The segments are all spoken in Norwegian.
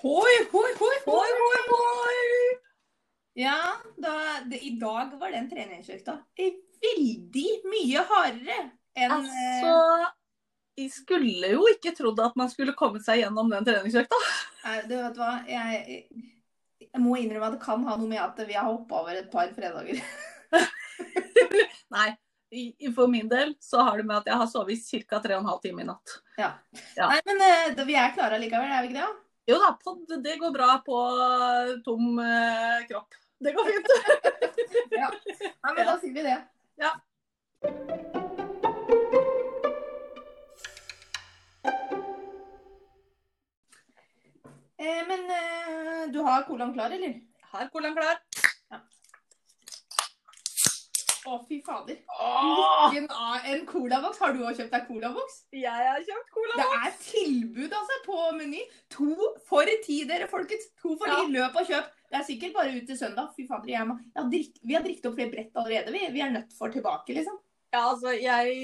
Hoi, hoi, hoi, Hoi, hoi, hoi! Ja, da, det, i dag var den treningsøkta veldig mye hardere enn Altså, jeg skulle jo ikke trodd at man skulle kommet seg gjennom den treningsøkta. eh, Du vet hva, jeg, jeg må innrømme at det kan ha noe med at vi har hoppa over et par fredager. Nei, for min del så har det med at jeg har sovet i ca. 3 12 timer i natt. Ja. Nei, men eh, vi er klare likevel, er vi ikke det? Jo da, pod, det går bra på tom eh, kropp. Det går fint. Ja. Nei, men da sier vi det. Ja. Eh, men eh, du har colaen klar, eller? Har colaen klar. Å, fy fader. Hvilken av en colaboks? Har du også kjøpt deg colaboks? jeg har kjøpt colaboks. Det er tilbud altså på Meny. To for ti, dere folkens. To for ti. Løp og kjøp. Det er sikkert bare ut til søndag. Fy fader, jeg jeg drikk... Vi har drikket opp flere brett allerede. Vi, vi er nødt for tilbake, liksom. Ja, altså, jeg,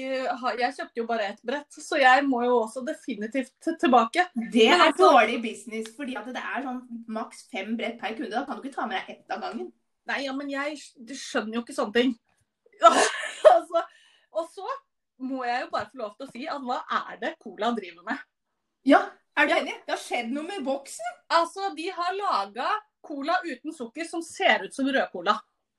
jeg kjøpte jo bare ett brett, så jeg må jo også definitivt tilbake. Det er altså- dårlig business, fordi at det er sånn maks fem brett per kunde. Da kan du ikke ta med deg ett av gangen. Nei, ja, men jeg skjønner jo ikke sånne ting. altså, og så må jeg jo bare få lov til å si at hva er det Cola driver med? Ja, er du enig? Det har skjedd noe med boksen. Altså, de har laga cola uten sukker som ser ut som rødcola.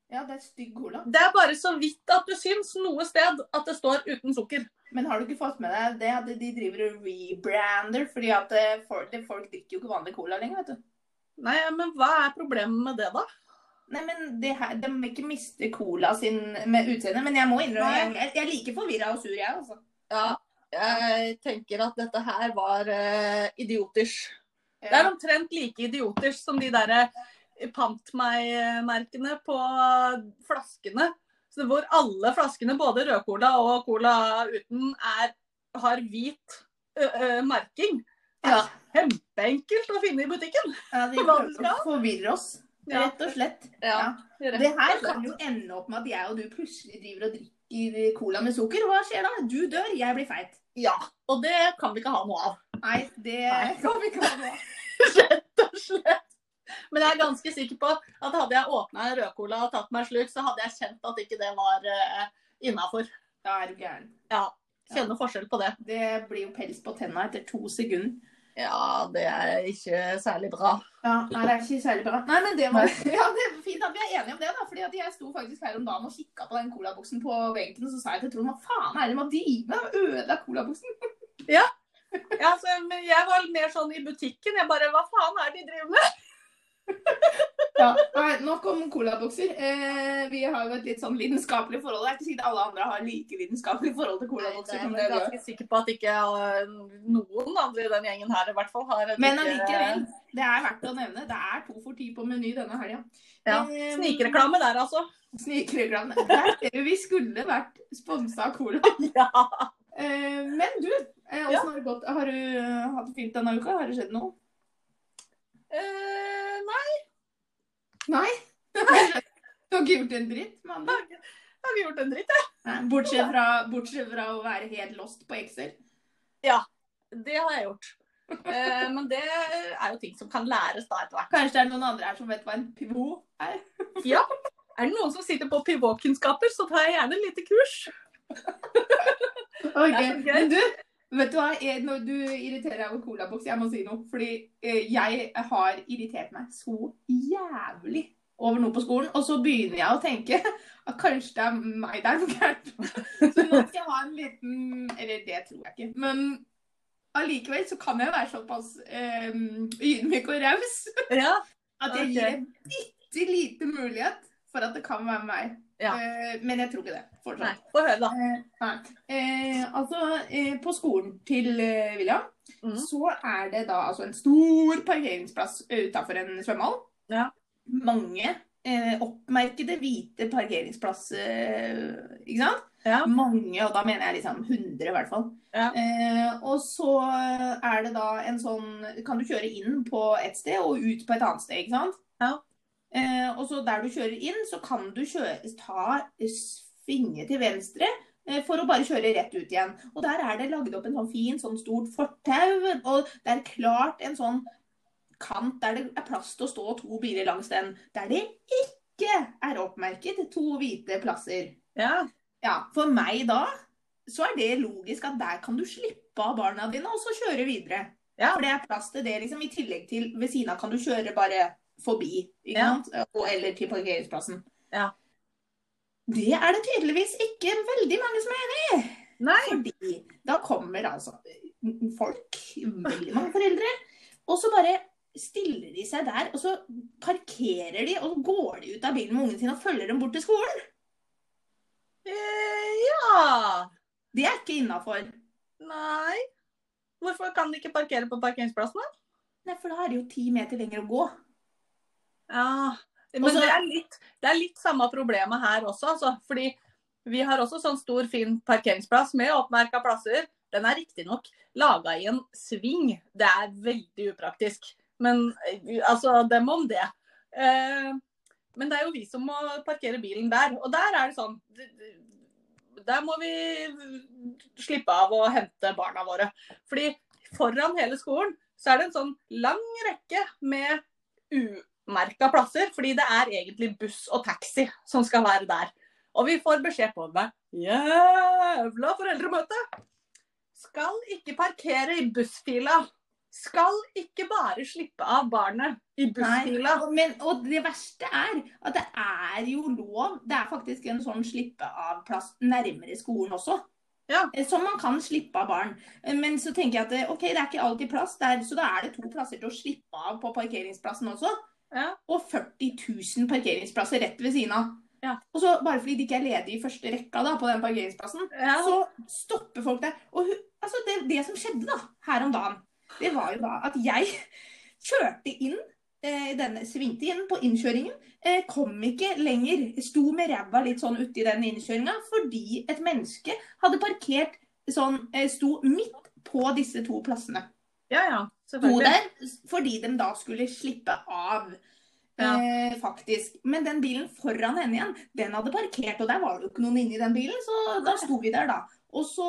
Ja, det er stygg cola. Det er bare så vidt at du syns noe sted at det står uten sukker. Men har du ikke fått med deg det at de driver og rebrander? Fordi at eh, folk, folk drikker jo ikke vanlig cola lenger, vet du. Nei, men hva er problemet med det, da? Nei, men det her, De må ikke miste cola sin med utseende. Men jeg må innrømme, jeg, jeg, jeg er like forvirra og sur, jeg, altså. Ja, jeg tenker at dette her var uh, idiotisk. Det er omtrent like idiotisk som de derre pant meg-merkene på flaskene. Så hvor alle flaskene, både rødcola og cola uten, er, har hvit ø, ø, merking. Ja. kjempeenkelt å finne i butikken. Ja, de Hva du prøver skal? å forvirre oss, Ja. Rett og slett. Ja, Ja. Det her kan jo ende opp med at jeg og du plutselig driver og drikker cola med sukker. Hva skjer da? Du dør, jeg blir feit. Ja, og det kan vi ikke ha noe av. Nei, det Nei. kan vi ikke ha noe av. Rett og slett. Men jeg er ganske sikker på at hadde jeg åpna en rødcola og tatt meg en slurk, så hadde jeg kjent at ikke det var uh, innafor. Da er du gæren. Ja. Kjenner forskjell på det. Det blir jo pels på tenna etter to sekunder. Ja, det er ikke særlig bra. Ja, Nei, det er ikke særlig bra. Nei, men det var ja, det er fint at vi er enige om det, da. fordi at jeg sto faktisk her om dagen og kikka på den colaboksen på veggen, og så sa jeg til Trond hva faen er det med å drive med? Ødela colaboksen? Ja, så, men jeg var mer sånn i butikken. Jeg bare Hva faen er det de driver med? Ja, nei, Nok om colabokser. Eh, vi har jo et litt sånn lidenskapelig forhold. Det er ikke sikkert alle andre har like lidenskapelig forhold til colabokser. Jeg er ganske sikker på at ikke noen andre i den gjengen her i hvert fall har Men like- allikevel, det er verdt å nevne. Det er to for ti på Meny denne helga. Ja. Eh, Snikreklame der, altså. Snikreklame. Vi skulle vært sponsa av Cola. Ja. Eh, men du, eh, Ja. har gått? Har du hatt det fint denne uka? Har det skjedd noe? Eh, nei, Nei? Du har ikke gjort en dritt? andre jeg har ikke gjort en dritt, jeg. Bortsett fra, bortsett fra å være helt lost på Excel. Det har jeg gjort. Eh, men det er jo ting som kan læres da etter hvert. Kanskje det er noen andre her som vet hva en pivot er? Ja. Er det noen som sitter på pivotkunnskaper, så tar jeg gjerne et lite kurs. Okay. Men du, vet du hva? Jeg, når du irriterer deg over colaboks, jeg må si noe. Fordi eh, jeg har irritert meg så jævlig over noe på skolen. Og så begynner jeg å tenke at kanskje det er meg det er noe gærent. Så nå skal jeg ha en liten Eller det tror jeg ikke. Men allikevel så kan jeg være såpass eh, ydmyk og raus Ja. at jeg gir en bitte liten mulighet for at det kan være meg. Ja. Eh, men jeg tror ikke det. Fortsatt. Nei, få høre, da. Eh. Eh, altså, eh, på skolen til eh, William, mm. så er det da altså en stor parkeringsplass utafor en svømmehall. Ja. Mange eh, oppmerkede hvite parkeringsplasser, ikke sant? Ja. Mange, og da mener jeg liksom 100 i hvert fall. Ja. Eh, og så er det da en sånn Kan du kjøre inn på et sted og ut på et annet sted, ikke sant? Ja. Eh, og så der du kjører inn, så kan du kjøre, ta svinge til venstre eh, for å bare kjøre rett ut igjen. Og der er det lagd opp en sånn fin, sånn stort fortau, og det er klart en sånn kant der det er plass til å stå to biler langs den, der det ikke er oppmerket to hvite plasser. Ja. Ja, For meg da, så er det logisk at der kan du slippe av barna dine og så kjøre videre. Ja. For det er plass til det, liksom. I tillegg til ved siden av kan du kjøre bare forbi, ikke Ja. sant? Og, eller til parkeringsplassen. Ja. Det er det tydeligvis ikke veldig mange som er enig i. Nei. Fordi da kommer altså folk, veldig mange foreldre, og så bare stiller de seg der, og så parkerer de, og så går de ut av bilen med ungen sin og følger dem bort til skolen. Eh, ja. Det er ikke innafor. Nei. Hvorfor kan de ikke parkere på parkeringsplassen, da? Nei, for da er det jo ti meter lenger å gå. Ja. Men også, det, er litt, det er litt samme problemet her også, altså. Fordi vi har også sånn stor, fin parkeringsplass med oppmerka plasser. Den er riktignok laga i en sving. Det er veldig upraktisk. Men eh, altså, dem om det. Eh, men det er jo vi som må parkere bilen der. Og der er det sånn Der må vi slippe av å hente barna våre. Fordi foran hele skolen så er det en sånn lang rekke med umerka plasser. Fordi det er egentlig buss og taxi som skal være der. Og vi får beskjed på det. jævla foreldremøte. Skal ikke parkere i bussfila. Skal ikke bare slippe av barnet i bussfila. Og det verste er at det er jo lov. Det er faktisk en sånn slippe av-plass nærmere skolen også. Ja. Eh, Som man kan slippe av barn. Eh, Men så tenker jeg at eh, ok, det er ikke alltid plass der, så da er det to plasser til å slippe av på parkeringsplassen også. Ja. Og 40 000 parkeringsplasser rett ved siden av. Ja. Og så Bare fordi de ikke er ledige i første rekka da, på den parkeringsplassen, Ja. så stopper folk der. Og hun, altså det, det som skjedde da, her om dagen, det var jo da at jeg kjørte inn eh, denne, svingte inn på innkjøringen. Eh, kom ikke lenger. Sto med ræva litt sånn uti den innkjøringa fordi et menneske hadde parkert sånn eh, Sto midt på disse to plassene. Ja, ja. Sto der fordi de da skulle slippe av. Ja. Eh, faktisk. Men den bilen foran henne igjen, den hadde parkert, og der var det jo ikke noen inni den bilen, så da sto vi der, da. Og så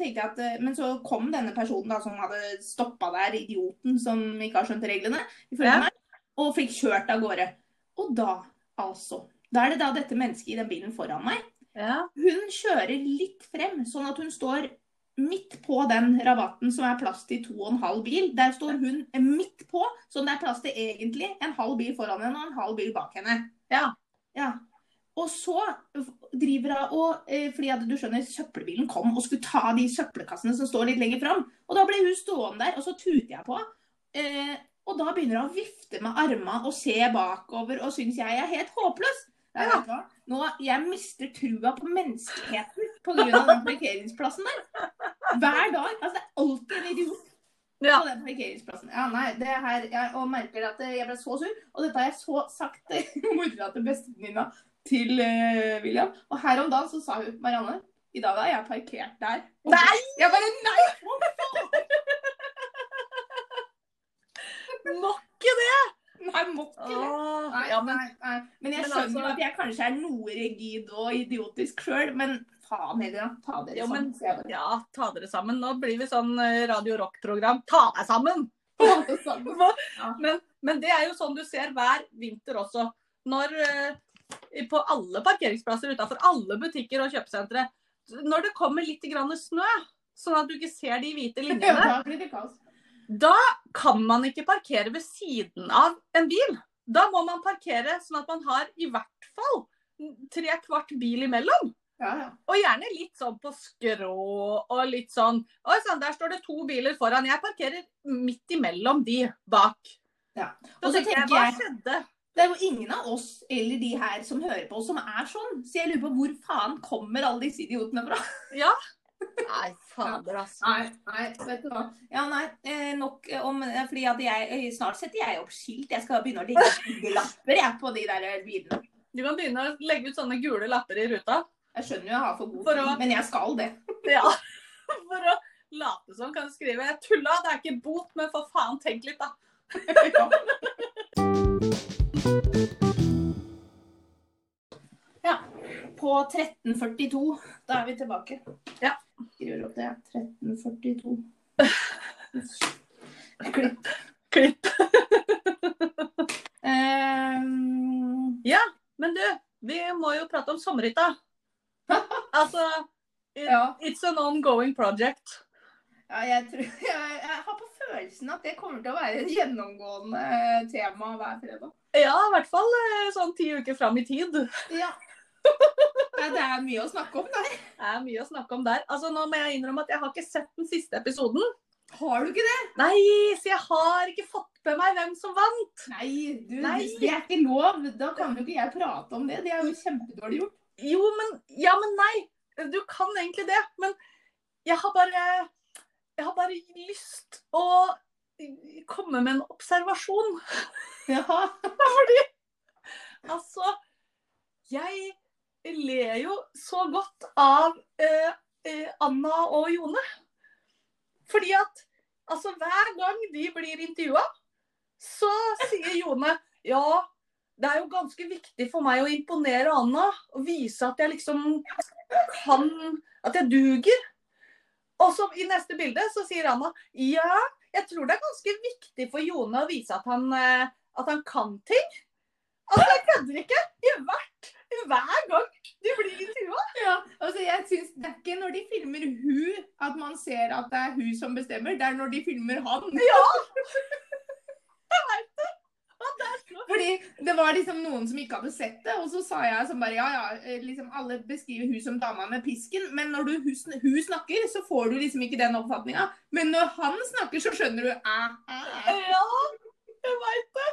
tenkte jeg at, eh, Men så kom denne personen da som hadde stoppa der, idioten som ikke har skjønt reglene, Ja. meg, og fikk kjørt av gårde. Og da, altså Da er det da dette mennesket i den bilen foran meg. Ja. Hun kjører litt frem, sånn at hun står midt på den rabatten som er plass til to og en halv bil. Der står hun midt på, så det er plass til egentlig en halv bil foran henne og en halv bil bak henne. Ja. Ja. Og så driver hun og eh, Fordi at du skjønner, søppelbilen kom og skulle ta de søppelkassene som står litt lenger fram. Og da ble hun stående der, og så tuter jeg på. Eh, og da begynner hun å vifte med armene og se bakover og syns jeg er helt håpløs. Vet hva? Nå, jeg mister trua på menneskeheten pga. den parkeringsplassen der. Hver dag. Altså, det er alltid en idiot Ja. på den parkeringsplassen. Ja, nei, det her, jeg, og merker at jeg ble så sur. Og dette har jeg så sagt til mora til bestevenninna til uh, William. Og her om dagen så sa hun Marianne, i dag har jeg parkert der. Og Nei! Jeg bare nei! Må ikke det! Nei, må ikke det. Ja, men. Men jeg skjønner jo altså- at jeg kanskje er noe rigid og idiotisk sjøl, men faen heller. Ta dere Jo, sammen. Men, ja, ta dere sammen. Nå blir vi sånn eh, Radio Rock-program. Ta deg sammen! Ja. Men, men det er jo sånn du ser hver vinter også. Når eh, På alle parkeringsplasser utenfor alle butikker og kjøpesentre. Når det kommer litt grann snø, sånn at du ikke ser de hvite Ja, linjene, da blir det kaos. Da kan man ikke parkere ved siden av en bil. Da må man parkere sånn at man har i hvert fall tre kvart bil imellom. Ja, ja. Og gjerne litt sånn på skrå og litt sånn Oi sann, der står det to biler foran. Jeg parkerer midt imellom de bak. Ja. Og så tenker jeg, hva skjedde? Det er jo ingen av oss eller de her som hører på oss, som er sånn. Så jeg lurer på hvor faen kommer alle disse idiotene fra? Ja. Nei, fader, altså. Nei, nei, vet du hva. Ja, nei, eh, nok om eh, Fordi at jeg eh, Snart setter jeg opp skilt. Jeg skal begynne å legge lapper jeg, på de der eh, bilene. Du kan begynne å legge ut sånne gule lapper i ruta. Jeg skjønner jo jeg har for god For å- men jeg skal det. Ja. For å late som kan skrive 'Jeg tulla, det er ikke bot, men for faen, tenk litt', da. Ja. på 1342. Da er vi tilbake. Ja. Skriver opp det. 1342. Klipp. Klipp. um... Ja, men du, vi må jo prate om sommerhytta. altså it, ja. It's an ongoing project. Ja, jeg, tror, jeg, jeg, har på følelsen at det kommer til å være et gjennomgående eh, tema hver fredag. Ja, i hvert fall eh, sånn ti uker fram i tid. Ja ja det er mye å snakke om der. Det er mye å snakke om der. Altså, Nå må jeg innrømme at jeg har ikke sett den siste episoden. Har du ikke det? Nei, så jeg har ikke fått med meg hvem som vant. Nei, du, Nei. det er ikke lov. Da kan jo ikke jeg prate om det. Det er jo kjempedårlig gjort. Jo, men Ja, men nei. Du kan egentlig det. Men jeg har bare Jeg har bare lyst å komme med en observasjon. Ja. Fordi Altså, jeg ler jo så godt av eh, eh, Anna og Jone. Fordi at altså, hver gang de blir intervjua, så sier Jone ja, det er jo ganske viktig for meg å imponere Anna og vise at jeg liksom kan At jeg duger. Og så i neste bilde så sier Anna ja, jeg tror det er ganske viktig for Jone å vise at han, eh, at han kan ting. Altså, jeg kødder ikke. I hvert, hver gang de blir intervjua. ja. Altså, jeg synes Det er ikke når de filmer hun at man ser at det er hun som bestemmer. Det er når de filmer han. Ja! Jeg veit det. Fordi det var liksom noen som ikke hadde sett det, og så sa jeg som bare ja, ja, eh, liksom alle beskriver hun som dama med pisken, men når du, hun, hun snakker, så får du liksom ikke den oppfatninga. Men når han snakker, så skjønner du æ, æ, æ. Ja, jeg veit det.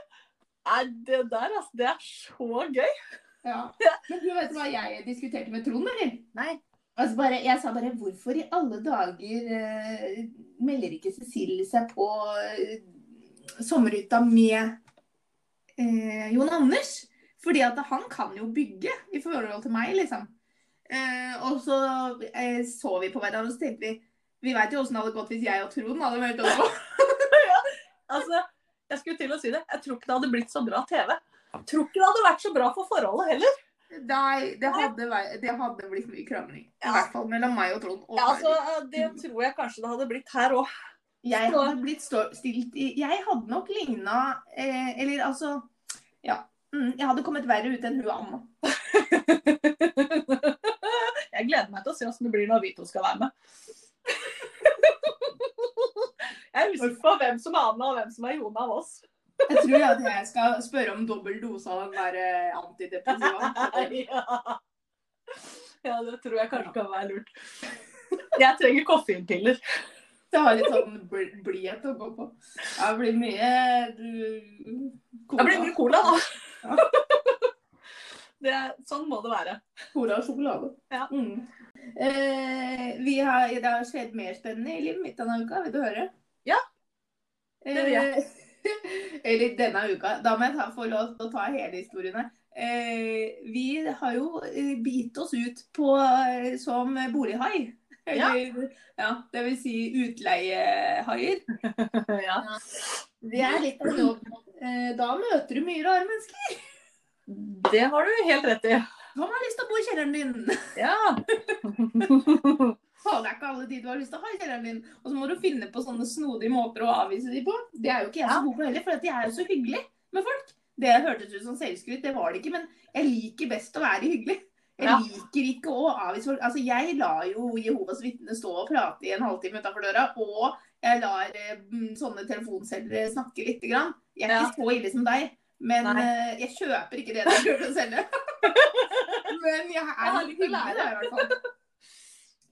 Nei, det der, altså. Det er så gøy. Ja. Men du vet hva jeg diskuterte med Trond, eller? Nei. Altså bare, jeg sa bare hvorfor i alle dager eh, melder ikke Cecilie seg på eh, sommerhytta med eh, Jon Anders? Fordi at han kan jo bygge i forhold til meg, liksom. Eh, og så eh, så vi på hverandre og så tenkte vi Vi veit jo åssen det hadde gått hvis jeg og Trond hadde meldt oss på. Altså, jeg skulle til å si det. Jeg tror ikke det hadde blitt så bra TV. Tror ikke det hadde vært så bra for forholdet heller. Nei, det hadde, det hadde blitt mye krangling. I Ja. hvert fall mellom meg og Trond. Og Ja, altså, det tror jeg kanskje det hadde blitt her òg. Jeg hadde blitt stilt i Jeg hadde nok ligna eh, Eller altså Ja. Mm, jeg hadde kommet verre ut enn hun Anna. Jeg gleder meg til å se åssen det blir når vi to skal være med. Jeg er usikker på hvem som er Anna og hvem som er Jone av oss. Jeg tror at jeg skal spørre om dobbel dose av den der eh, antidepressiva. Ja. ja, det tror jeg kanskje kan være lurt. Jeg trenger koffeinpiller. Det har litt sånn bl- blidhet å gå på. Ja, det blir mye du, Det blir mye cola, da. Ja. Det, sånn må det være. Cola og sjokolade. Ja. Mm. Eh, vi har, det har skjedd mer spennende i livet mitt denne uka. Vil du høre? Ja, det vil jeg. Eh, eller denne uka. Da må jeg ta, få lov til å ta hele historiene. Eh, vi har jo eh, bitt oss ut på, eh, som bolighai. Ja. Ja, det vil si utleiehaier. Ja. Det er litt av jobb. Eh, da møter du mye rare mennesker. Det har du helt rett i. Hvem har lyst til å bo i kjelleren din? Ja. Det er ikke alle de du har lyst til å ha i kjelleren din. Og så må du finne på sånne snodige måter å avvise de på. Det er jo ikke jeg så god på heller, for jeg er jo så hyggelig med folk. Det hørtes ut som selvskryt, det var det ikke, men jeg liker best å være hyggelig. Jeg liker ikke å avvise folk. Altså, jeg lar jo Jehovas vitner stå og prate i en halvtime utenfor døra, og jeg lar eh, mm, sånne telefonselgere snakke lite grann. Jeg er ikke så ille som deg, men Nei. eh, jeg kjøper ikke det de prøver å selge. men jeg er litt hyggelig, der, i hvert fall.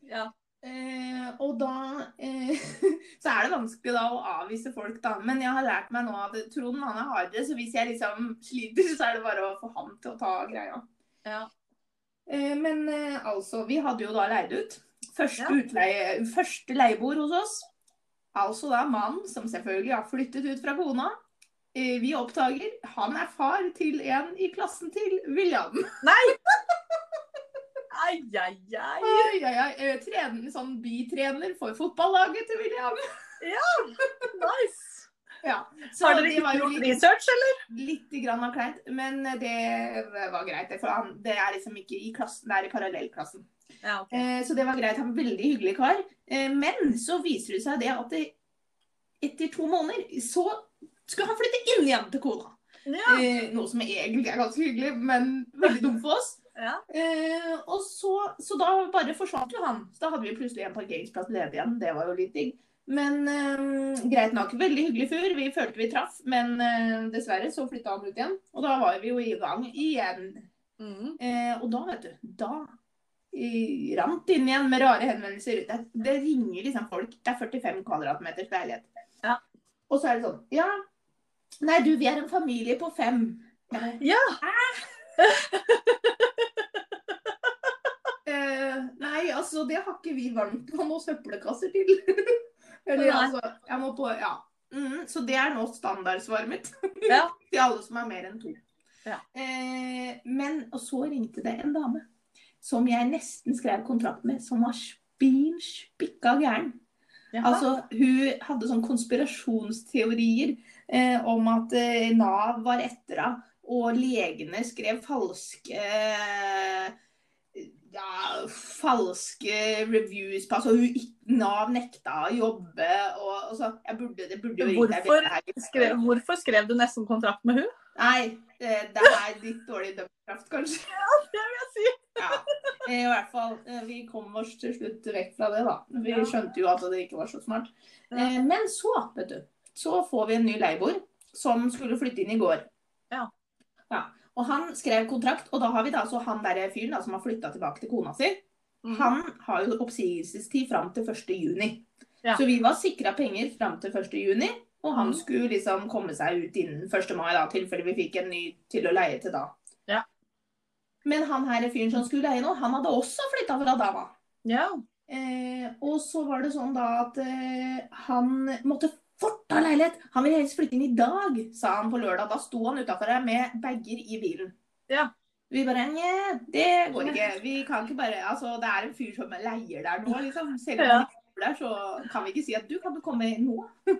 Ja. Eh, og da eh, Så er det vanskelig da å avvise folk, da. Men jeg har lært meg nå at Trond han er hardere, så hvis jeg liksom sliter, så er det bare å få han til å ta greia. Ja. Eh, men eh, altså, vi hadde jo da leid ut. Første, Ja. utleie, første leieboer hos oss. Altså da mannen som selvfølgelig har flyttet ut fra kona. Eh, vi oppdager han er far til en i klassen til William. Ai, ai, ai. ai, ai. Eh, Trener, sånn bitrener for fotballaget til William. ja, Nice. Ja. Så Har dere ikke gjort litt, research, eller? litt grann av kleint, men det var greit. For han, det er liksom ikke i klassen, det er i parallellklassen. Ja, okay. Eh, så det var greit. Han var veldig hyggelig kar. Eh, men så viser det seg det at det, etter to måneder så skulle han flytte inn igjen til kona. Ja. Eh, noe som egentlig er ganske hyggelig, men veldig dumt for oss. Ja. Eh, og så, så da bare forsvant jo han. Så da hadde vi plutselig en parkeringsplass ledig igjen. Det var jo litt digg. Men eh, greit nok. Veldig hyggelig fyr. Vi følte vi traff, men eh, dessverre så flytta han ut igjen. Og da var vi jo i gang igjen. Mm. Eh, og da, vet du, da i, rant inn igjen med rare henvendelser. Det, det ringer liksom folk. Det er 45 kvadratmeters leilighet. Ja. Og så er det sånn Ja, nei du, vi er en familie på fem. Ja! Ja. Eh, nei, altså, det har ikke vi varmt på noen søppelkasser til. Eller altså, jeg må på Ja. Mm, så det er nå standardsvaret mitt Ja. til alle som er mer enn to. Ja. Eh, men og så ringte det en dame som jeg nesten skrev kontrakt med, som var spin spikka gæren. Jaha. Altså, hun hadde sånn konspirasjonsteorier eh, om at eh, Nav var etter henne, og legene skrev falske eh, ja, falske reviews på altså, Nav nekta å jobbe. Og, og så, burde, det burde Hvorfor skrev, hvorfor skrev du nesten kontrakt med hun? Nei, det, det er litt dårlig dømmekraft, kanskje. Ja, Det vil jeg si. Ja. I hvert fall, eh, vi kom oss til slutt vekk fra det, da. Vi skjønte jo at det ikke var så smart. Eh, Men så, vet du, så får vi en ny leieboer som skulle flytte inn i går. Ja. Og han skrev kontrakt, og da har vi da altså han der fyren da, som har flytta tilbake til kona si. Mm. Han har jo oppsigelsestid fram til 1. juni. Ja. Så vi var sikra penger fram til 1. juni. Og han Mm. skulle liksom komme seg ut innen 1. mai, da, tilfelle vi fikk en ny til å leie til da. Ja. Men han her fyren som skulle leie nå, han hadde også flytta fra dama. Ja. Eh, og så var det sånn da at eh, han måtte fort ha leilighet. Han vil helst flytte inn i dag, sa han på lørdag. Da sto han utafor her med bager i bilen. Ja. Vi bare Nja, det går ikke. Vi kan ikke bare Altså, det er en fyr som leier der nå, liksom. Selv om Ja. han der, så kan vi ikke si at du kan du komme nå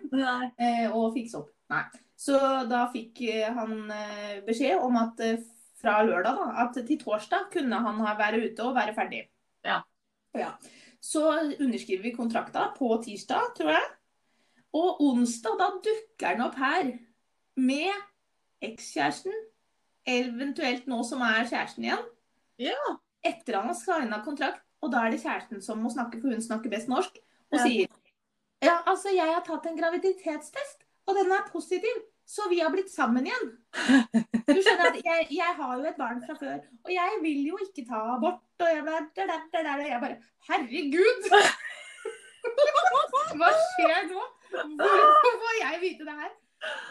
eh, og fikse opp. Nei. Så da fikk eh, han eh, beskjed om at fra lørdag, da, at til torsdag kunne han være ute og være ferdig. Ja. ja. Så underskriver vi kontrakta på tirsdag, tror jeg. Og onsdag, da dukker han opp her med ekskjæresten, eventuelt nå som er kjæresten igjen. Ja. Etter han har signa kontrakt, og da er det kjæresten som må snakke, for hun snakker best norsk, og Ja. sier Ja, altså, jeg har tatt en graviditetstest, og den er positiv, så vi har blitt sammen igjen. Du skjønner at jeg, jeg har jo et barn fra før, og jeg vil jo ikke ta abort, og jeg bare, der, der, der, og jeg bare Herregud! Hva skjer nå? Hvorfor får jeg vite det her?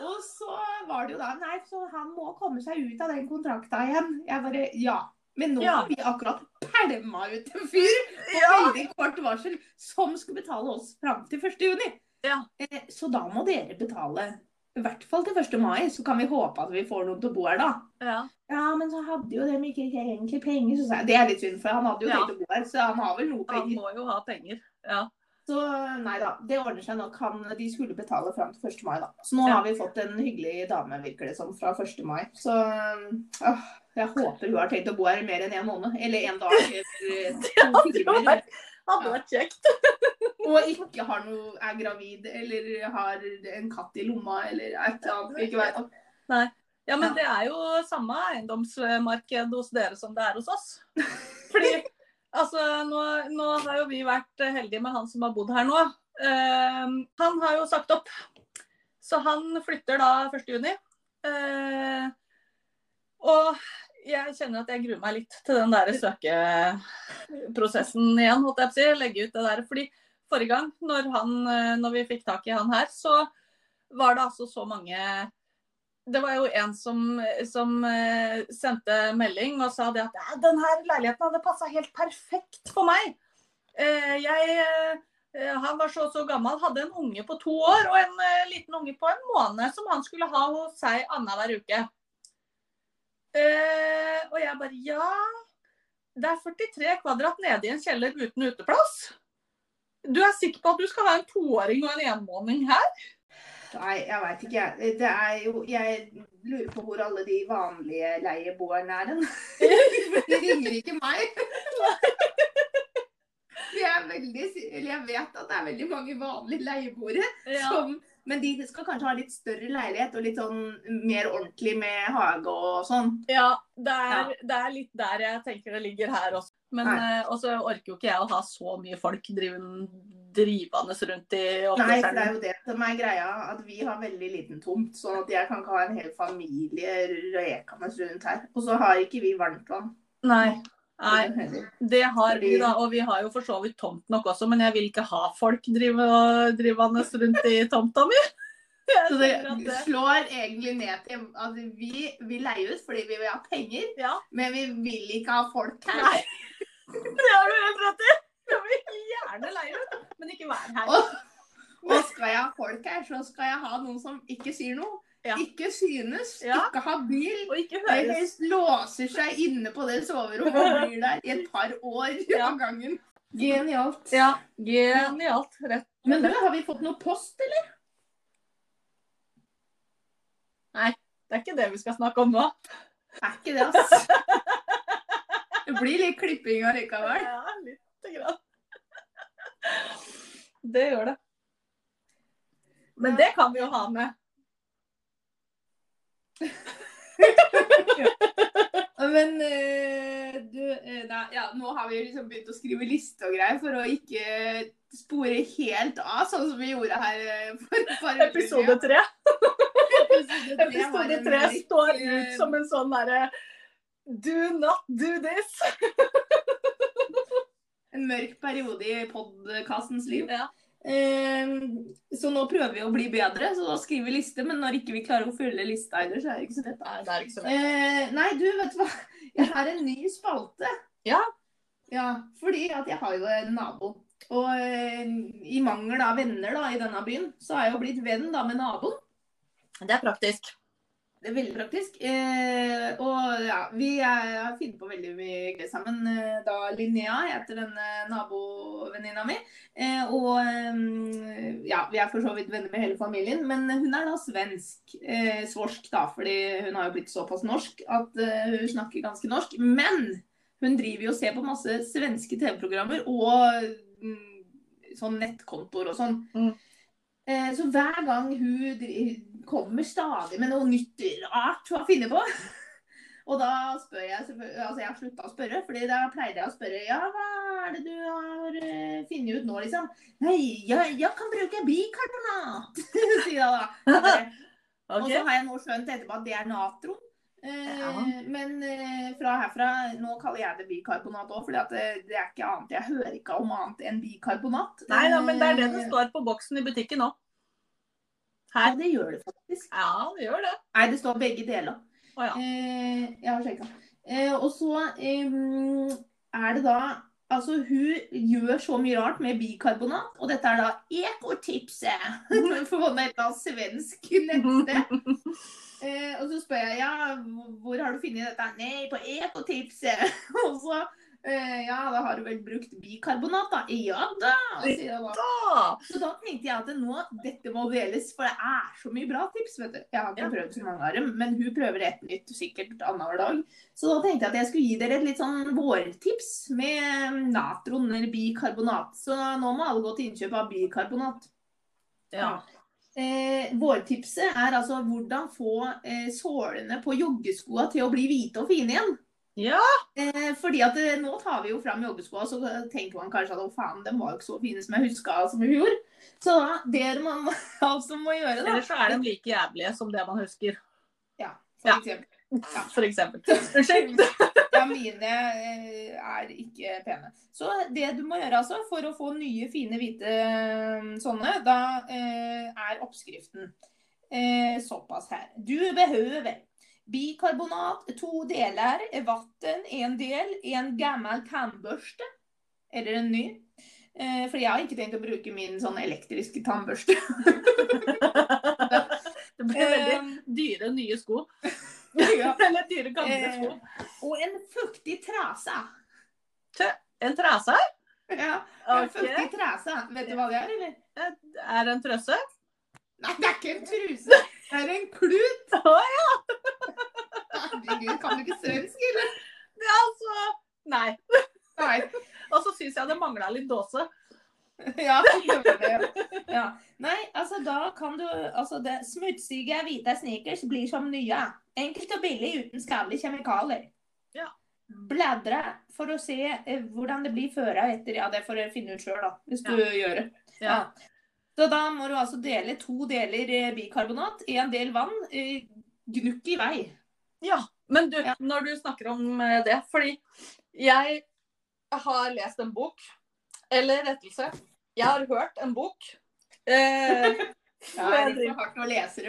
Og så var det jo da Nei, så han må komme seg ut av den kontrakta igjen. Jeg bare Ja. Men nå Ja. har vi akkurat pælma ut en fyr på Ja. veldig kort varsel som skulle betale oss fram til 1. juni. Ja. Eh, Så da må dere betale i hvert fall til 1. mai, så kan vi håpe at vi får noen til å bo her da. Ja. Ja, men så hadde jo dem ikke egentlig penger, så sa jeg. Det er litt synd, for han hadde jo Ja. tenkt å bo her, så han har vel noe Han må jo ha penger. Ja. Så nei da, det ordner seg nok. Han, de skulle betale fram til 1. mai, da. Så nå Ja. har vi fått en hyggelig dame, virker det som, fra 1. mai. Så øh, jeg håper hun har tenkt å bo her mer enn en måned. Eller en dag. Eller to hadde timer. vært- Hadde vært kjekt. Og ikke har noe, er gravid eller har en katt i lomma eller et eller annet. Ikke vet om. Ja, men det er jo samme eiendomsmarked hos dere som det er hos oss. Fordi altså, nå, nå har jo vi vært heldige med han som har bodd her nå. Uh, han har jo sagt opp. Så han flytter da 1. juni. Eh, og jeg kjenner at jeg gruer meg litt til den der søkeprosessen igjen, holdt jeg på å si. Legge ut det der. Fordi forrige gang, når, han, når vi fikk tak i han her, så var det altså så mange det var jo en som, som uh, sendte melding og sa det at ja, den her leiligheten hadde passa helt perfekt for meg. Uh, jeg, uh, han var så og så gammel, hadde en unge på to år og en liten unge på en måned som han skulle ha hos seg annenhver uke. Og jeg bare ja, det er 43 kvadrat nede i en kjeller uten uteplass. Du er sikker på at du skal ha en toåring og en enmåning her? Nei, jeg veit ikke. jeg. Det er jo Jeg lurer på hvor alle de vanlige leieboerne er hen. De ringer ikke meg. Jeg, veldig, eller jeg vet at det er veldig mange vanlige leieboere Ja. som Men de skal kanskje ha litt større leilighet og litt sånn mer ordentlig med hage og sånn. Ja, det er, det er litt der jeg tenker det ligger her også. Men uh, eh, også orker jo ikke jeg å ha så mye folk driven, drivende rundt i Nei, for det er jo det som er greia, at vi har veldig liten tomt. Sånn at jeg kan ikke ha en hel familie rekende rundt her. Og så har ikke vi varmtvann. Nei. Nei, det har vi da. Og vi har jo for så vidt tomt nok også, men jeg vil ikke ha folk drive, drivende rundt i tomta mi. Så det slår egentlig ned til at vi, vi leier ut fordi vi vil ha penger, Ja, men vi vil ikke ha folk her. Nei. det har du helt rett i. Jeg vil gjerne leie ut, men ikke være her. Og, og skal jeg ha folk her, så skal jeg ha noen som ikke sier noe. Ja. Ikke synes, Ja. ikke ha bil. Og ikke høres låser seg inne på det soverommet og blir der i et par år Ja. av gangen. Genialt. Ja, genialt. Rett. Men du, har vi fått noe post, eller? Nei, Det er ikke det vi skal snakke om nå. Det Er ikke det, ass. Det blir litt klipping allikevel. Ja, lite grann. Det gjør det. Men det kan vi jo ha med. Men eh, du eh, nei, ja, Nå har vi liksom begynt å skrive liste og greier for å ikke spore helt av, sånn som vi gjorde her eh, for par Episode tre. Episode tre står ut som en sånn derre Do not do this. En mørk periode i podkastens liv. Ja. Eh, så nå prøver vi å bli bedre, så da skriver vi liste. Men når ikke vi klarer å fylle lista heller, så er det ikke så lett. Nei, det er ikke så lett. Eh, nei, du, vet du hva? Jeg har en ny spalte. Ja. Ja, fordi at jeg har jo en nabo. Og eh, i mangel av venner da, i denne byen, så har jeg jo blitt venn da med naboen. Det er praktisk. Det er veldig praktisk. Eh, og ja, vi har funnet på veldig mye gøy sammen. Eh, Da Linnea heter denne nabovenninna mi. Eh, og eh, ja, vi er for så vidt venner med hele familien, men hun er da svensk. Eh, svorsk, da, fordi hun har jo blitt såpass norsk at eh, hun snakker ganske norsk. Men hun driver jo og ser på masse svenske TV-programmer og mm, sånn nettkontoer og sånn. Mm. Eh, Så hver gang hun dri- kommer stadig med noe nytt rart har funnet på. Og da spør jeg Altså, jeg har slutta å spørre, fordi da pleide jeg å spørre Ja, hva er det du har eh, funnet ut nå, liksom? Nei, jeg, jeg kan bruke bikarbonat, sier jeg da. Okay. Og så har jeg nå skjønt etterpå at det er natron. Eh, Ja. Men eh, fra herfra Nå kaller jeg det bikarbonat òg, for det, det er ikke annet. Jeg hører ikke om annet enn bikarbonat. Nei da, men det er det det står på boksen i butikken Ja, Her. det gjør det faktisk. Ja, det gjør det. Nei, det står begge deler. Å ja. Eh, jeg har sjekka. Eh, og så eh, er det da Altså, hun gjør så mye rart med bikarbonat, og dette er da ekotipset for et svensk nettsted. Eh, og så spør jeg ja, hvor har du funnet dette? Nei, på ekotipset. og så ja, da har du vel brukt bikarbonat, da? Ja da. Da. Så da tenkte jeg at nå, dette må deles, for det er så mye bra tips. vet du. Jeg har ikke Ja. prøvd så mange av dem, men hun prøver et nytt sikkert annenhver dag. Så da tenkte jeg at jeg skulle gi dere et litt sånn vårtips med natron eller bikarbonat. Så nå må alle gå til innkjøp av bikarbonat. Ja. Eh, vårtipset er altså hvordan få eh, sålene på joggeskoa til å bli hvite og fine igjen. Ja. Eh, fordi at eh, nå tar vi jo fram joggeskoa, så tenker man kanskje at å faen, de var jo ikke så fine som jeg huska som i fjor. Så da, det man altså må gjøre, da Eller så er de like jævlige som det man husker. Ja, for Ja. eksempel. For eksempel. Unnskyld. Ja, mine eh, er ikke pene. Så det du må gjøre altså, for å få nye, fine, hvite eh, sånne, da eh, er oppskriften eh, såpass her. Du behøver bikarbonat, to deler, vann, en del, en gammel tannbørste, eller en ny. Eh, for jeg har ikke tenkt å bruke min sånn elektriske tannbørste. Det blir veldig Eh, dyre nye sko. ja. Eller dyre gamle sko. Og en fuktig trase. En trase? Ja, en fuktig trase. Vet du hva det er, eller? Er det en trøsse? Nei, det er ikke en truse. Det er en klut. Å ja! Herregud, kan du ikke svensk, eller? Det er altså Nei. Nei. Og så syns jeg det mangla litt dåse. Ja, det det. Ja. Nei, altså da kan du Altså, det smutsige hvite sneakers blir som nye. Enkelt og billig uten skadelige kjemikalier. Ja. Bladre for å se eh, hvordan det blir før og etter. Ja, det får du finne ut sjøl, da. Hvis du gjør det. Ja. Ja. Så da må du altså dele to deler eh, bikarbonat i en del vann. eh, Gnukk i vei. Ja, men du, Ja. når du snakker om eh, det, fordi jeg har lest en bok, eller rettelse, jeg har hørt en bok. Eh, Ja, jeg, er driver,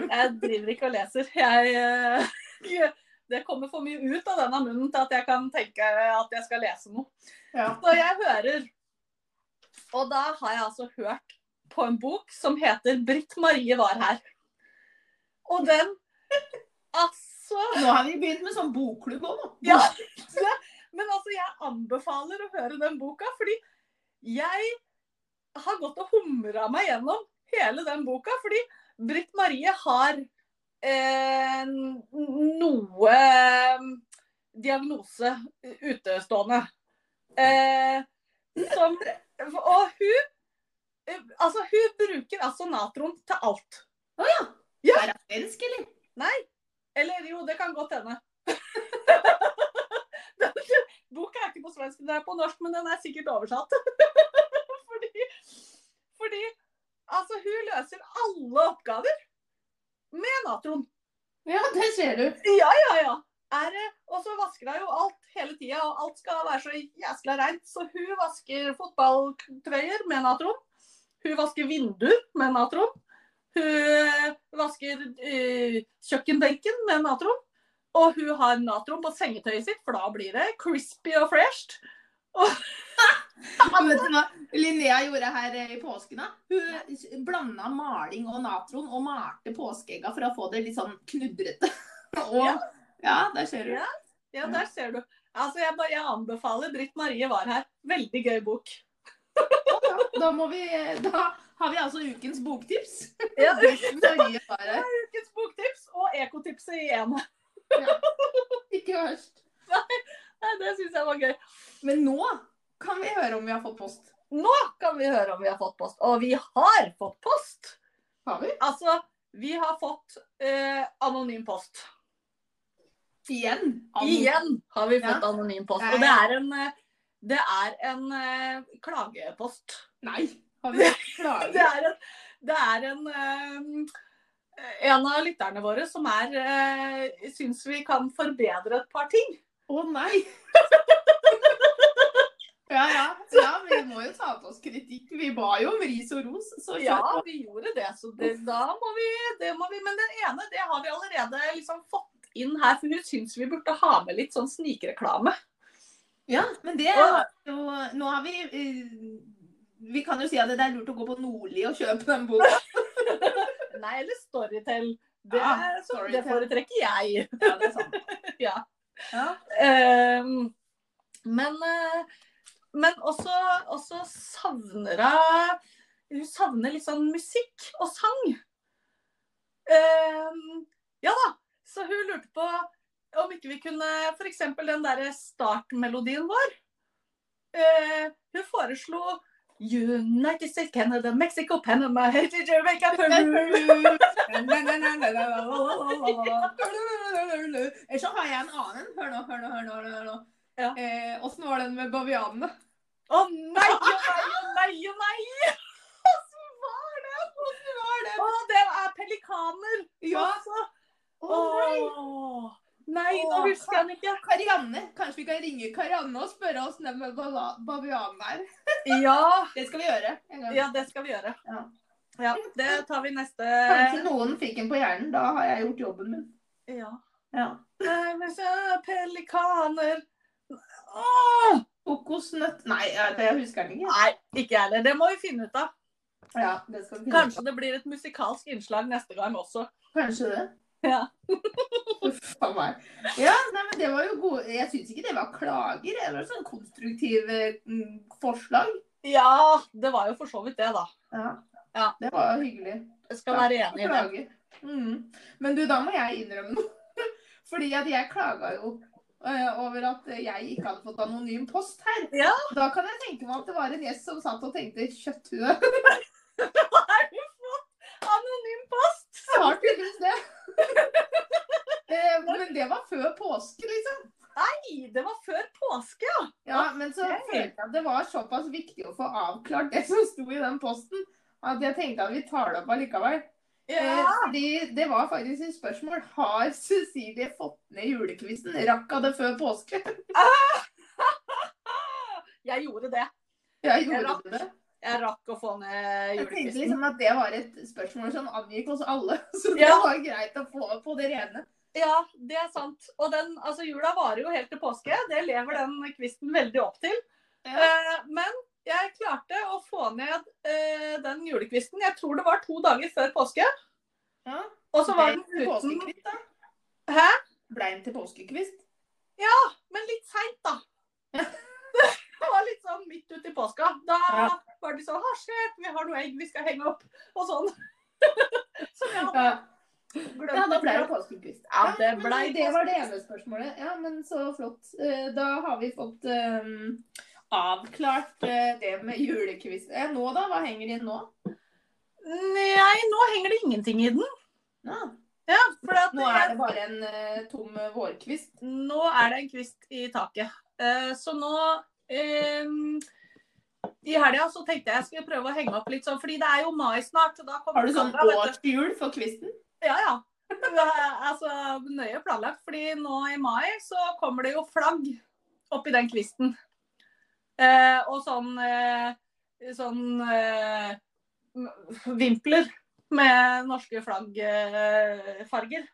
jeg driver ikke og leser. Jeg, eh, det kommer for mye ut av denne munnen til at jeg kan tenke at jeg skal lese noe. Ja. Så jeg hører, og da har jeg altså hørt på en bok som heter 'Britt Marie var her'. Og den Altså Nå har vi begynt med sånn bokklubb òg, nå. Ja, men altså, jeg anbefaler å høre den boka, fordi jeg har gått og humra meg gjennom hele den boka, fordi Britt Marie har eh, noe eh, diagnose utestående. Eh, som Og hun Altså, hun bruker altså natron til alt. Ja. Er det svensk, eller? Nei. Eller jo, det kan godt hende. Boka er ikke på svensk, den er på norsk, men den er sikkert oversatt. fordi, fordi altså, hun løser alle oppgaver med natron. Ja, det ser du. Ja, ja, ja. Er, og så vasker hun jo alt hele tida, og alt skal være så jæskla reint. Så hun vasker fotballtrøyer med natron. Hun vasker vinduer med natron. Hun vasker uh, kjøkkenbenken med natron. Og hun har natron på sengetøyet sitt, for da blir det crispy og fresh. Og... vet du hva Linnea gjorde her eh, i påsken? da? Hun blanda maling og natron og malte påskeegga for å få det litt sånn knudrete. Og Ja. ja, der ser du. Ja. Ja, der ser du. Altså, jeg, bare- jeg anbefaler Britt Marie var her. Veldig gøy bok. Da må vi Da har vi altså ukens boktips. Ja. Ukens boktips og ekotipset i én. Ikke verst. Nei, Det syns jeg var gøy. Men nå kan vi høre om vi har fått post. Nå kan vi høre om vi har fått post. Og vi har fått post! Har vi? Altså, vi har fått eh, anonym post. Igjen. Igjen har vi fått Ja. anonym post. Og det er en, eh, det er en eh, klagepost. Nei. Har vi Det er en, det er en eh, en av lytterne våre som er eh, syns vi kan forbedre et par ting. Å nei! Ja, ja. ja, vi må jo ta til oss kritikk. Vi ba jo om ris og ros. Så Ja, vi gjorde det, så det, da må vi, det må vi Men den ene, det har vi allerede liksom fått inn her, for hun syns vi burde ha med litt sånn snikreklame. Ja, men det er jo Nå har vi eh, Vi kan jo si at det er lurt å gå på Nordli og kjøpe den boka. Nei, eller Storytel. Det, Ja, så, Storytel. det foretrekker jeg. Ja, det er sant. Ja. Ja. Ehm, men eh, men også, også savner hun Hun savner litt sånn musikk og sang. Ehm, ja da. Så hun lurte på om ikke vi kunne f.eks. den derre startmelodien vår. Eh, hun foreslo United States, Canada, Mexico, Panama, Haiti, Jamaica, Peru. Eller så har jeg en annen. Hør nå, hør nå, hør nå. hør nå. Ja. Eh, Åssen var den med bavianene? Å nei, å nei, å nei, nei! Åssen var det? Åssen var det? Å, det er pelikaner. Ja. Å nei! Nei, nå husker jeg den ikke. Karianne. Kanskje vi kan ringe Karianne og spørre oss den bala- bavianen er. Ja, Det skal vi gjøre. ja, det skal vi gjøre. Ja. Ja, det tar vi neste Kanskje noen fikk en på hjernen. Da har jeg gjort jobben min. Ja. Ja. Er Pelikaner Åh! Kokosnøtt Nei, det husker jeg ikke. Nei, ikke jeg heller. Det må vi finne ut av. Ja, det skal vi finne Kanskje det blir et musikalsk innslag neste gang også. Kanskje det. Ja. Ja, nei, men det var jo gode Jeg syns ikke det var klager. Det var sånn konstruktive mm, forslag. Ja, det var jo for så vidt det, da. Ja. Ja. Det var jo hyggelig. Jeg skal være enig i det. Mm. Men du, da må jeg innrømme noe. Fordi at jeg klaga jo eh, over at jeg ikke hadde fått anonym post her. Ja. Da kan jeg tenke meg at det var en gjest som satt og tenkte kjøtthue. Har du fått anonym post? Har tydeligvis det. Eh, Men det var før påske, liksom. Nei, det var før påske, ja. Ja, Men så okay. følte jeg at det var såpass viktig å få avklart det som sto i den posten, at jeg tenkte at vi tar det opp allikevel. Eh, Fordi det var faktisk et spørsmål. Har Cecilie fått ned julekvisten? Rakk hun det før påske? Jeg gjorde det. Jeg Jeg gjorde rakk. det. Jeg rakk å få ned Jeg tenkte liksom at det var et spørsmål som angikk oss alle. Så det Ja. var greit å få på det rene. Ja, det er sant. Og den, altså jula varer jo helt til påske. Det lever den kvisten veldig opp til. Eh, men jeg klarte å få ned eh, den julekvisten. Jeg tror det var to dager før påske. Ja. Og så var den uten påskekvist, da? Hæ? Ble den til påskekvist? Ja, Men litt seint, da. det var litt sånn midt ute i påska. Da Ja. var de sånn Hasjet, vi har noe egg vi skal henge opp. Og sånn. Som jeg hadde Ja. glemt. Ja, da ble det påskekvist. Ja, det ble det var det ene spørsmålet. Ja, men så flott. Eh, Da har vi fått um, avklart eh, det med julekvist. Eh, Nå da? Hva henger inn nå? Nei, nå henger det ingenting i den. Ja. Ja, at Nå er det bare en uh, tom vårkvist. nå er det en kvist i taket. Uh, så nå eh, I helga så tenkte jeg jeg skulle prøve å henge opp litt sånn, fordi det er jo mai snart. Har du sånn årshjul for kvisten? Ja, ja. Altså nøye planlagt, fordi nå i mai så kommer det jo flagg oppi den kvisten. Eh, og sånn eh, sånn eh, vimpler med norske flaggfarger.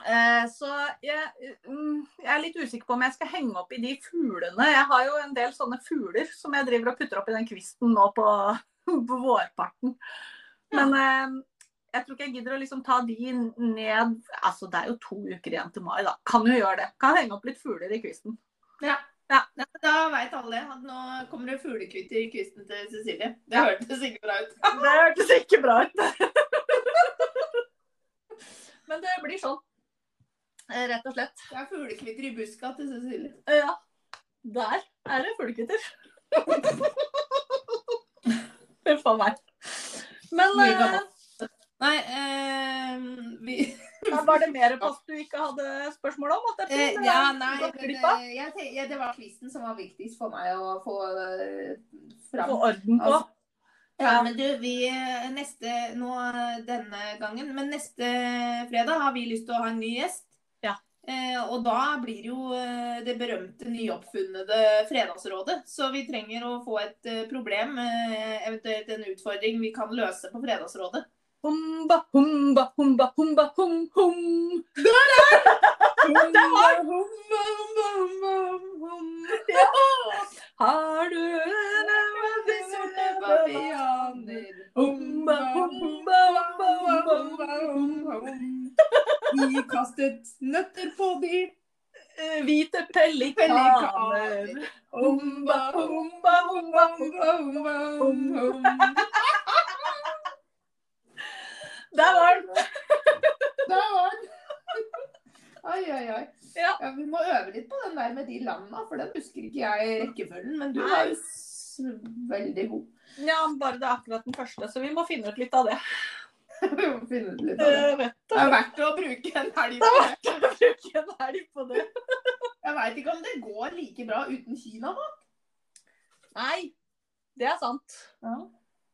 Eh, så jeg, mm, jeg er litt usikker på om jeg skal henge opp i de fuglene. Jeg har jo en del sånne fugler som jeg driver og putter opp i den kvisten nå på, på vårparten. Men eh, jeg tror ikke jeg gidder å liksom ta de ned Altså, det er jo to uker igjen til mai, da. Kan jo gjøre det. Kan henge opp litt fugler i kvisten. Ja. Ja. Da veit alle at nå kommer det fuglekvitter i kvisten til Cecilie. Det Ja. hørtes ikke bra ut. Det hørtes ikke bra ut. Men det blir sånn. Eh, Rett og slett. Det er fuglekvitter i buska til Cecilie. Ja. Der er det fuglekvitter. Huff a meg. Men eh. Nei, eh, vi var det mer post du ikke hadde spørsmål om? At det, eh, Ja, nei, av? eh, jeg, det var quizen som var viktigst for meg å få eh, fram. Få orden på. Altså, Ja, men du, vi eh, neste nå eh, denne gangen, men neste fredag har vi lyst til å ha en ny gjest. Ja. Eh, og da blir jo eh, det berømte nyoppfunnede Fredagsrådet. Så vi trenger å få et eh, problem, eventuelt en utfordring vi kan løse på Fredagsrådet. Humba, humba, humba, humba, hum, hum. Det var humba, humba, humba, hum. Har du De sorte bavianer. Humba, humba, humba, humba, humba, De kastet nøtter på de Eh, Hvite pelikaner. Humba, humba, humba, humba. Der var den. Der var den. Oi, oi, oi. Ja. Ja, vi må øve litt på den der med de landa, for den husker ikke jeg rekkefølgen. Men du var jo veldig god. Ja, bare det er akkurat den første, så vi må finne ut litt av det. Vi må finne ut litt av det. Det er verdt å bruke en helg Det på er det. å bruke en helg på det. Jeg veit ikke om det går like bra uten Kina da. Nei, det er sant. Ja.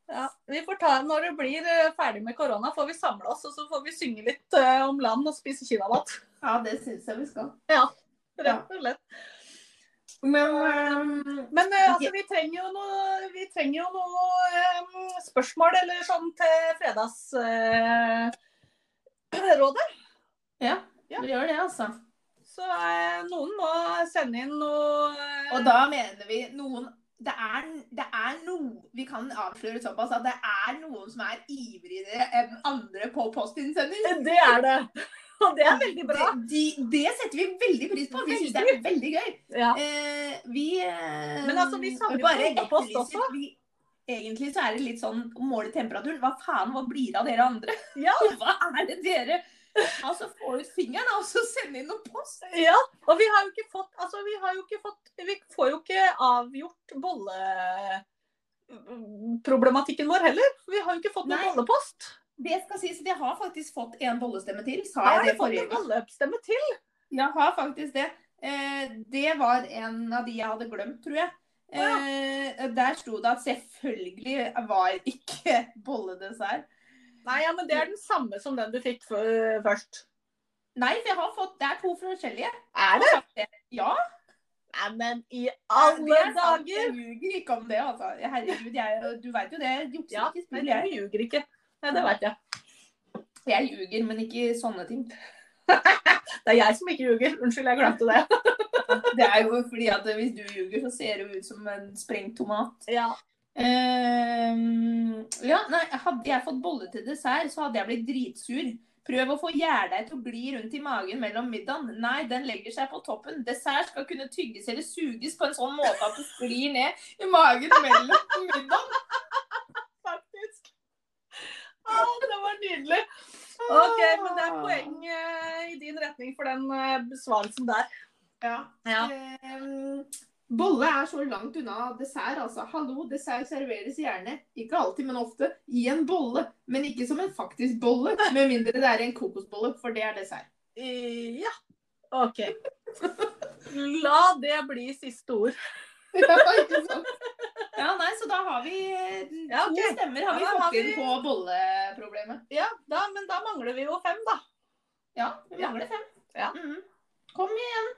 Ja, vi får ta, Når det blir eh, ferdig med korona, får vi samle oss og så får vi synge litt eh, om land og spise kinamat. Ja, det syns jeg vi skal. Ja, Rett og slett. Men ehm, Men eh, altså, vi trenger jo noe, vi trenger jo noe eh, spørsmål eller sånn til fredagsrådet. ja, Ja. vi gjør det, altså. så eh, noen må sende inn noe eh, Og da mener vi noen det er, det er noe Vi kan avsløre såpass at det er noen som er ivrigere enn andre på postinnsending. Det er det. Og det er veldig bra. Det, de, det setter vi veldig pris på. Vi syns det er veldig gøy. Ja. Eh, vi eh, Men altså, vi samler bare e-post også. Vi, egentlig så er det litt sånn å måle temperaturen. Hva faen, hva blir det av dere andre? Ja. Hva er det dere Altså få ut fingeren og så sende inn noe post. Ja, og vi har jo ikke fått Altså, vi har jo ikke fått Vi får jo ikke avgjort bolleproblematikken vår heller. Vi har jo ikke fått noen Nei. bollepost. Det skal sies at jeg har faktisk fått en bollestemme til. Sa Har jeg det fått forrige en gang? bollestemme til? Jeg har faktisk det. Eh, det var en av de jeg hadde glemt, tror jeg. Eh, der sto det at selvfølgelig var ikke bolledessert. Nei, ja, men det er den samme som den du fikk før- først. Nei, for jeg har fått Det er to forskjellige. Er det? Ja. Nei, men i alle er dager! Jeg ljuger ikke om det, altså. Herregud, jeg, du veit jo det. Jukser Ja, ikke, spiller jeg. du ljuger ikke. Nei, det veit jeg. Jeg ljuger, men ikke sånne ting. Det er jeg som ikke ljuger. Unnskyld, jeg glemte det. Det er jo fordi at hvis du ljuger, så ser du ut som en sprengt tomat. Ja. Um, ja, nei, hadde jeg fått bolle til dessert, så hadde jeg blitt dritsur. Prøv å få gjærdeig til å gli rundt i magen mellom middagen. Nei, den legger seg på toppen. Dessert skal kunne tygges eller suges på en sånn måte at det sklir ned i magen mellom middagen. Faktisk. Å, det var nydelig. OK, men det er poeng eh, i din retning for den eh, besvarelsen der. Ja. Ja. Ehm, bolle er så langt unna dessert, altså. Hallo, dessert serveres gjerne, ikke alltid, men ofte, i en bolle. Men ikke som en faktisk bolle, med mindre det er en kokosbolle, for det er dessert. Ja. OK. La det bli siste ord. Ja, ikke sant? Ja, nei, så da har vi eh, to Ja, ok. stemmer har vi fått har vi- inn på bolleproblemet. Ja, da, men da mangler vi jo fem, da. Ja, vi mangler fem. Ja. -hmm. Kom igjen.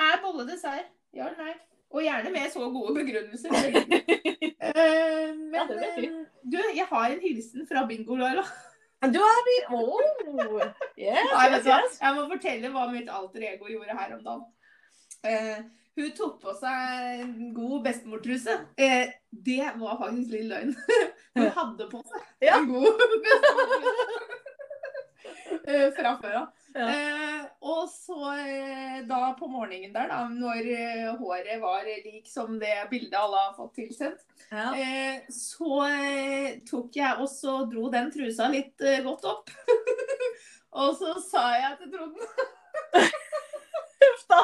Er bolle dessert? Ja eller nei? Og gjerne med så gode begrunnelser. uh, men eh, du, jeg har en hilsen fra Bingo, Laila. Du har vi oh. Yes, Nei, yes, yes. Jeg må fortelle hva mitt alter ego gjorde her om dagen. Eh, hun tok på seg en god bestemortruse. Eh, det var faktisk litt løgn. Hun hadde på seg Ja. en god bestemortruse. Eh, fra før av. Ja. Eh, og så eh, da på morgenen der, da, når eh, håret var lik som det bildet alle har fått tilsendt, Ja. eh, så tok jeg og så dro den trusa litt godt opp. og så sa jeg til Trond Uff da.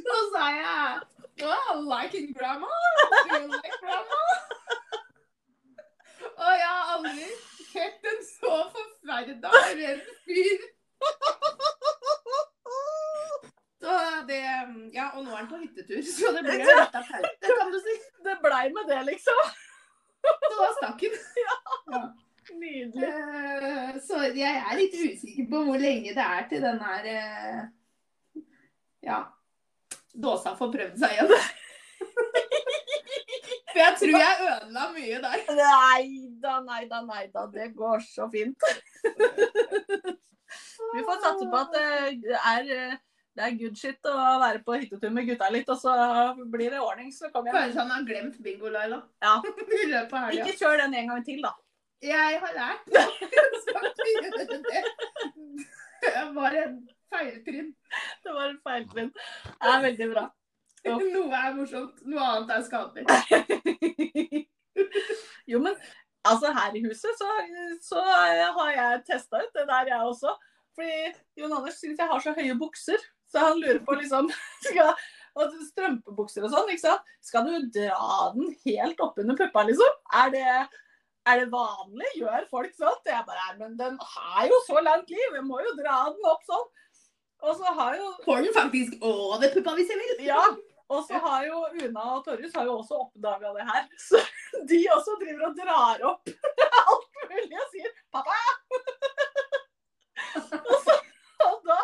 Så sa jeg Well, liking grandma? Do you like grandma? Og jeg har aldri sett en så forferda redd fyr. Så det Ja, og nå er han på hyttetur, så det blir litt av pause, kan du si. Det blei med det, liksom. Så da stakk han. Nydelig. Eh, Så jeg er litt usikker på hvor lenge det er til den her eh, Ja. Dåsa får prøvd seg igjen. Jeg tror jeg ødela mye der. Nei da, nei da, nei da. Det går så fint. Vi får satse på at det er, det er good shit å være på hyttetur med gutta litt, og så blir det ordning, så kommer jeg. Føles som han har glemt bingo, Laila. Ja. Ikke kjør den en gang til, da. Jeg har lært. Det var en feiltrinn. Det var en feiltrinn. Det er veldig bra. Noe er morsomt, noe annet er skadelig. Jo, men altså her i huset så, så har jeg testa ut det der, jeg også. Fordi Jon Anders syns jeg har så høye bukser, så han lurer på liksom skal, og Strømpebukser og sånn, ikke sant. Skal du dra den helt oppunder puppa, liksom? Er det, er det vanlig? Gjør folk sånn? Jeg bare men den har jo så langt liv, jeg må jo dra den opp sånn. Og så har jo Får den faktisk over puppa hvis jeg vil? ja, og så har jo Una og Torjus har jo også oppdaga det her. Så de også driver og drar opp alt mulig og sier 'pappa'. og, så, og, da,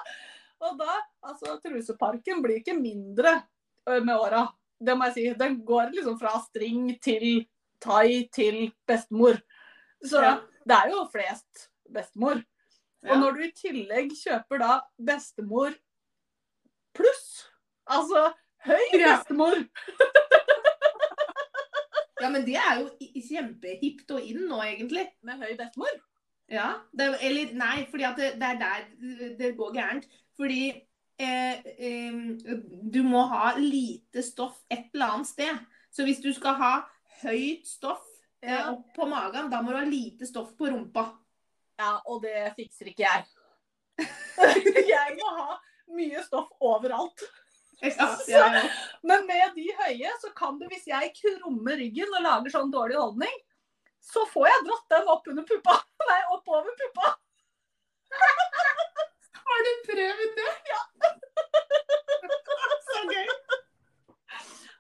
og da Altså, truseparken blir ikke mindre med åra. Det må jeg si. Den går liksom fra string til thai til bestemor. Så Ja. det er jo flest bestemor. Og Ja. når du i tillegg kjøper da bestemor pluss, altså høy bestemor Ja, men det er jo kjempehipt og inn nå, egentlig. med høy bestemor Ja, det, eller nei, fordi det, det er der det går gærent. Fordi eh, eh, du må ha lite stoff et eller annet sted. Så hvis du skal ha høyt stoff eh, opp på magen, da må du ha lite stoff på rumpa. Ja, og det fikser ikke jeg. jeg må ha mye stoff overalt. Ja. Men med de høye, så kan det, hvis jeg krummer ryggen og lager sånn dårlig holdning, så får jeg dratt den opp under puppa. Nei, oppover puppa. Har du prøvd det? Ja. Så gøy.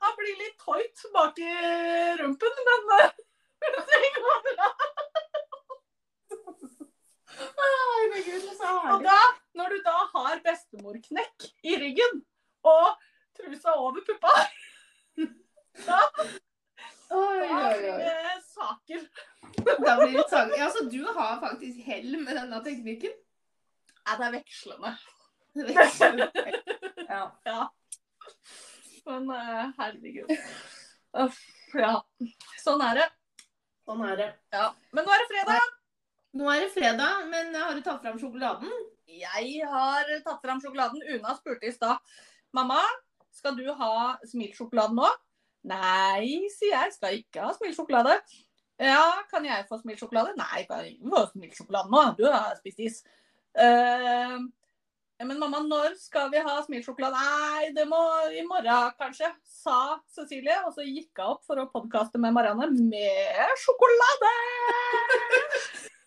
Han blir litt tight bak i rumpen, men eh, det går bra. Herregud, så Og da, når du da har bestemorknekk i ryggen og trusa over puppa, da, Oi, da blir det saker. Da blir det sang. Ja, så du har faktisk hell med denne teknikken? Ja, det er vekslende. Ja. Ja. Men eh, herregud. Uff, ja. Sånn er det. Sånn er det. Ja. Men nå er det fredag. Nå er det fredag, men har du tatt fram sjokoladen? Jeg har tatt fram sjokoladen. Una spurte i stad. Mamma, skal du ha smilsjokolade nå? Nei, sier jeg. Skal ikke ha smilsjokolade. Ja, kan jeg få smilsjokolade? Nei, kan ikke få smilsjokolade nå. Du har spist is. Eh, men mamma, når skal vi ha smilsjokolade? Nei, det må i morgen kanskje, sa Cecilie. Og så gikk hun opp for å podkaste med Marianne med sjokolade!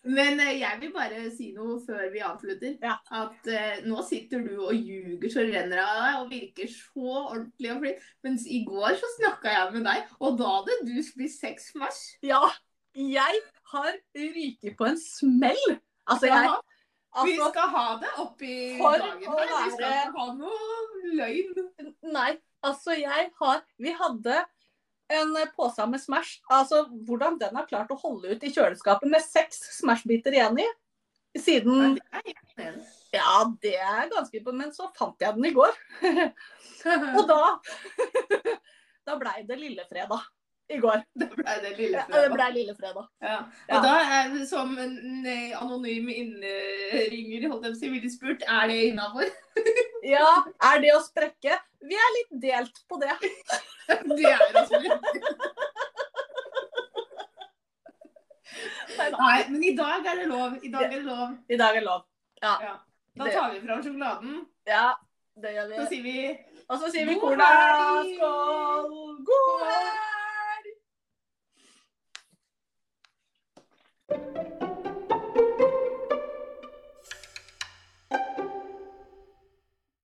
Men eh, jeg vil bare si noe før vi avslutter. Ja. At uh, nå sitter du og ljuger så renner av deg og virker så ordentlig og flink. Mens i går så snakka jeg med deg, og da hadde du spist seks mars. Ja, jeg har ryket på en smell. Altså, jeg Altså, Vi skal ha det oppi dagen her. her. Vi skal ikke ha noe løgn. Nei, altså jeg har Vi hadde en pose med Smash. Altså, hvordan den har klart å holde ut i kjøleskapet med seks Smash-biter igjen i. Siden. Ja, det er ganske imponerende. Men så fant jeg den i går. Og da Da blei det lillefredag i går. Det ble det lille Ja, det ble lille lillefredag. Ja. Ja. Og da, er, som en eh, anonym innringer holdt jeg på å si, ville spurt, er det innafor? Ja, er det å sprekke? Vi er litt delt på det. Det er også litt. Nei, men i dag er det lov. I dag er det lov. I dag er lov. Ja. Da tar vi fram sjokoladen, Ja, det gjør så vi. sier vi Og så sier vi cola. Skål! God helg! Thank you.